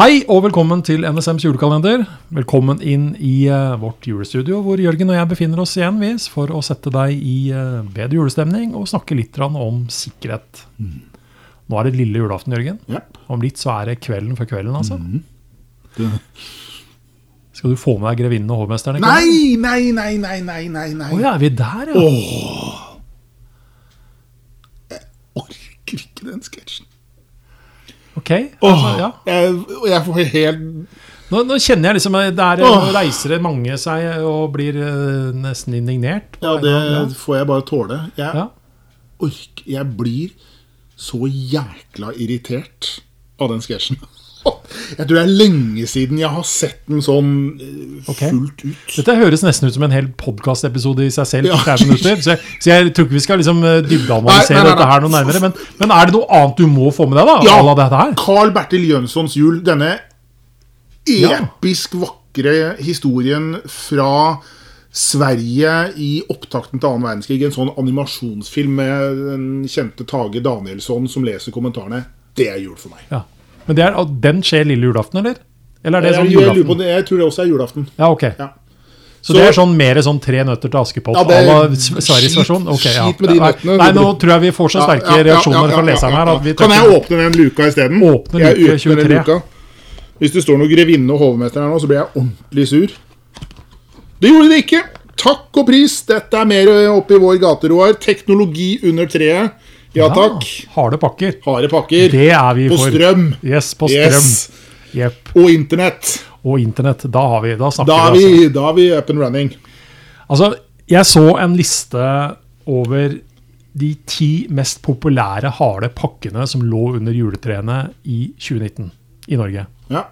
Hei og velkommen til NSMs julekalender. Velkommen inn i uh, vårt julestudio, hvor Jørgen og jeg befinner oss igjen vis for å sette deg i uh, bedre julestemning og snakke litt om sikkerhet. Nå er det lille julaften, Jørgen. Ja. Om litt så er det kvelden før kvelden, altså. Mm. Skal du få med deg grevinnen og hovmesteren? Nei, nei, nei, nei, nei, nei, nei. Å ja, er vi der, ja? Orker ikke den sketsjen. Ok. Altså, ja. Jeg, jeg får helt Nå, nå kjenner jeg liksom at der Åh. reiser mange seg og blir eh, nesten indignert. Ja, det det får jeg bare tåle. Jeg ja. ork, Jeg blir så jækla irritert av den sketsjen. Jeg tror det er lenge siden jeg har sett den sånn okay. Fullt ut. Dette høres nesten ut som en hel podkastepisode i seg selv. Ja. minutter, så, jeg, så jeg tror ikke vi skal liksom eh, dybdeanalysere dette her noe nærmere. Men, men er det noe annet du må få med deg? da? Ja. dette her? Carl Bertil Jønssons jul, denne episk vakre historien fra Sverige i opptakten til annen verdenskrig. En sånn animasjonsfilm med den kjente Tage Danielsson som leser kommentarene. Det er jul for meg. Ja. Men det er, den skjer lille julaften, eller? Eller er det sånn jeg, lurer på julaften? det, jeg tror det også er julaften. Ja, ok. Ja. Så, det er sånn mer sånn Tre nøtter til Askepott? Ja, à la Sveriges versjon? Okay, ja. skit med de nøttene. Nei, nå tror jeg vi får så sterke ja, reaksjoner fra leseren her. Kan jeg åpne den luka isteden? Åpne luke Jeg åpner 23. den luka. Hvis det står noe grevinne og hovmester her nå, så blir jeg ordentlig sur. Det gjorde det ikke. Takk og pris. Dette er mer oppe i vår gate, Roar. Teknologi under treet. Ja takk. Harde pakker. Harde pakker. Det er vi På for. strøm. Yes, på strøm. Yes. Og internett. Og internett. Da har vi, da snakker Da er vi, altså. da er vi up and running. Altså, jeg så en liste over de ti mest populære harde pakkene som lå under juletrærne i 2019 i Norge. Ja.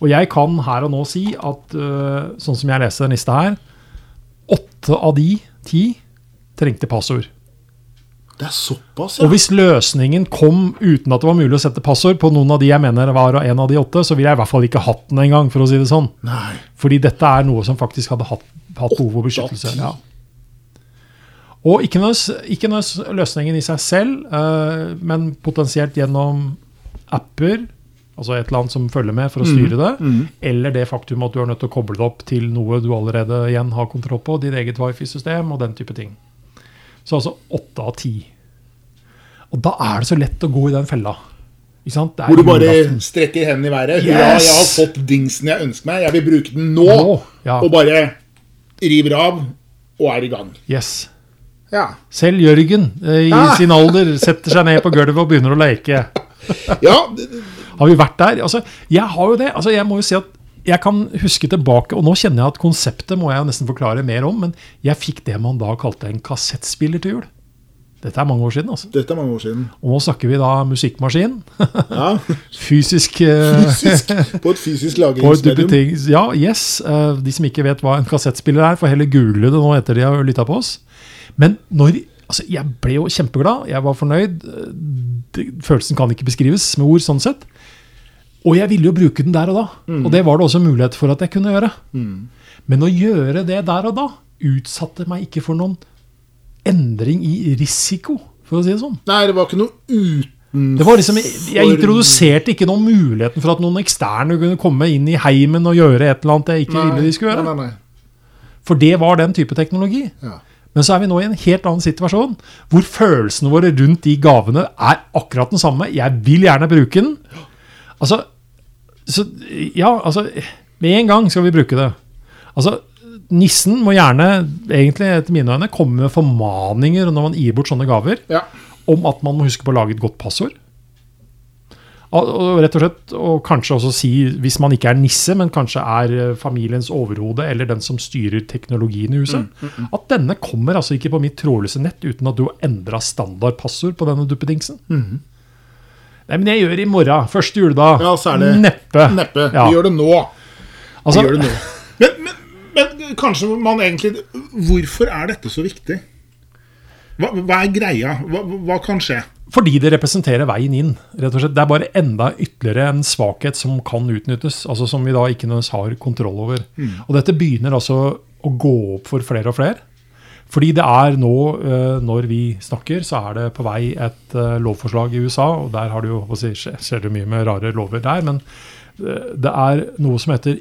Og jeg kan her og nå si at øh, sånn som jeg leser den lista her, åtte av de ti trengte passord. Det er såpass, ja. Og hvis løsningen kom uten at det var mulig å sette passord på noen av de jeg mener var en av de åtte, så ville jeg i hvert fall ikke hatt den engang, for å si det sånn. Nei. Fordi dette er noe som faktisk hadde hatt, hatt behov for beskyttelse. Ja. Og ikke nødvendigvis løsningen i seg selv, uh, men potensielt gjennom apper, altså et eller annet som følger med for å styre det, eller det faktum at du er nødt til å koble det opp til noe du allerede igjen har kontroll på, ditt eget wifi-system og den type ting. Så altså åtte av ti. Og da er det så lett å gå i den fella. Er Hvor du bare julaften. strekker hendene i været. Yes! Ja, jeg har fått dingsen jeg ønsker meg. Jeg vil bruke den nå. Nå, ja. Og bare river av og er i gang. Yes. Ja. Selv Jørgen eh, i sin alder setter seg ned på gulvet og begynner å leke. ja Har vi vært der? Altså, jeg har jo det. Altså, jeg må jo si at jeg kan huske tilbake, og nå kjenner jeg at konseptet må jeg nesten forklare mer om, men jeg fikk det man da kalte en kassettspiller til jul. Dette er mange år siden. altså. dette er mange år siden. Og nå snakker vi da musikkmaskin. Ja. Fysisk eh, Fysisk, på et fysisk lagringsmedium. Ja, yes. eh, De som ikke vet hva en kassettspiller er, får heller google det nå etter de har lytta på oss. Men når Altså, jeg ble jo kjempeglad. Jeg var fornøyd. eh, følelsen kan ikke beskrives med ord, sånn sett. Og jeg ville jo bruke den der og da. Og det var det også mulighet for at jeg kunne gjøre. Men å gjøre det der og da utsatte meg ikke for noen endring i risiko, for å si det sånn. Nei, det var ikke noe utenfor Det var liksom, Jeg introduserte ikke noen muligheten for at noen eksterne kunne komme inn i heimen og gjøre et eller annet jeg ikke ville de skulle gjøre. Nei, nei, nei. For det var den type teknologi. Ja. Men så er vi nå i en helt annen situasjon, hvor følelsene våre rundt de gavene er akkurat den samme. Jeg vil gjerne bruke den. Altså, så, ja, altså Med en gang skal vi bruke det. Altså, Nissen må gjerne, egentlig etter mine øyne, komme med formaninger når man gir bort sånne gaver, Ja. om at man må huske på å lage et godt passord. Og, rett og slett, og kanskje også si, hvis man ikke er nisse, men kanskje er eh, familiens overhode eller den som styrer teknologien i huset, at denne kommer altså ikke på mitt trådløse nett uten at du har endra standardpassord på denne duppedingsen. Nei, men jeg gjør det i morgen. Første juledag. Ja, er Neppe. Neppe. Ja. Vi gjør det nå. Altså, Vi gjør det nå. Men, men, men kanskje man egentlig Hvorfor er dette så viktig? Hva, hva er greia? Hva, hva kan skje? Fordi det representerer veien inn. rett og slett. Det er bare enda ytterligere en svakhet som kan utnyttes. altså Som vi da ikke nødvendigvis har kontroll over. Og dette begynner altså å gå opp for flere og flere. Fordi det er nå, eh, når vi snakker, så er det på vei et eh, lovforslag i USA, og der har det jo, skjer- det mye med rare lover der, men eh, det er noe som heter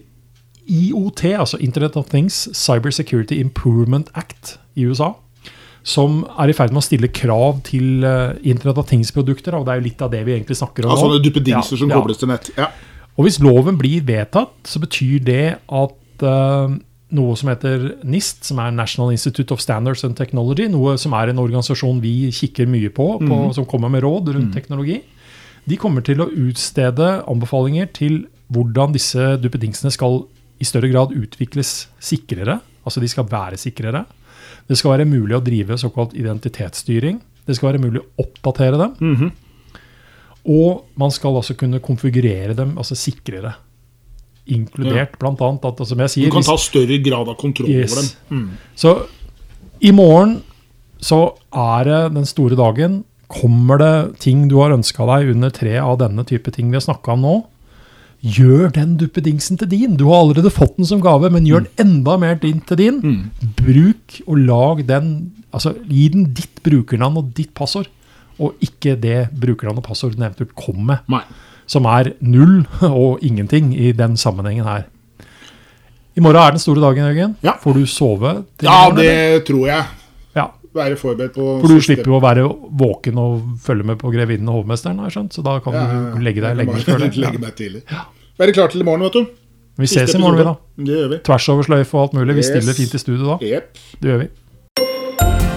IOT, altså Internet of Things, Cyber Security Improvement Act i USA, som er i ferd med å stille krav til Internett Internet of Things-produkter, og det er jo litt av det vi egentlig snakker om Altså sånne duppedingser Ja, som ja. kobles til nett. Ja. Og hvis loven blir vedtatt, så betyr det at eh, noe som heter NIST, som er National Institute of Standards and Technology, noe som er en organisasjon vi kikker mye på, på som kommer med råd rundt teknologi, de kommer til å utstede anbefalinger til hvordan disse duppedingsene skal i større grad utvikles sikrere. Altså de skal være sikrere. Det skal være mulig å drive såkalt identitetsstyring. Det skal være mulig å oppdatere dem. Og man skal altså kunne konfigurere dem altså sikrere. Inkludert blant annet at, som jeg sier, Du kan ta større grad av kontroll Yes. over dem. Så i morgen så er det den store dagen. Kommer det ting du har ønska deg under tre av denne type ting vi har snakka om nå, gjør den duppedingsen til din. Du har allerede fått den som gave, men gjør den enda mer din til din. Bruk og lag den Altså, gi den ditt brukernavn og ditt passord, og ikke det brukernavn og passord den eventuelt kom med Nei. Som er null og ingenting i den sammenhengen her. I morgen er den store dagen, Jørgen. Ja. Får du sove? Ja, morgen, det tror jeg. Ja, Være forberedt på For du siste- slipper jo å være våken og følge med på Grevinnen og hovmesteren, har jeg skjønt. Så da kan Ja, du legge deg lenge før det. Legge meg tidlig. Være klar til i morgen, vet du. Vi ses i morgen, vi, da. Det gjør vi. Tvers over sløyfe og alt mulig. Vi stiller fint i studio da. Yep. Det gjør vi.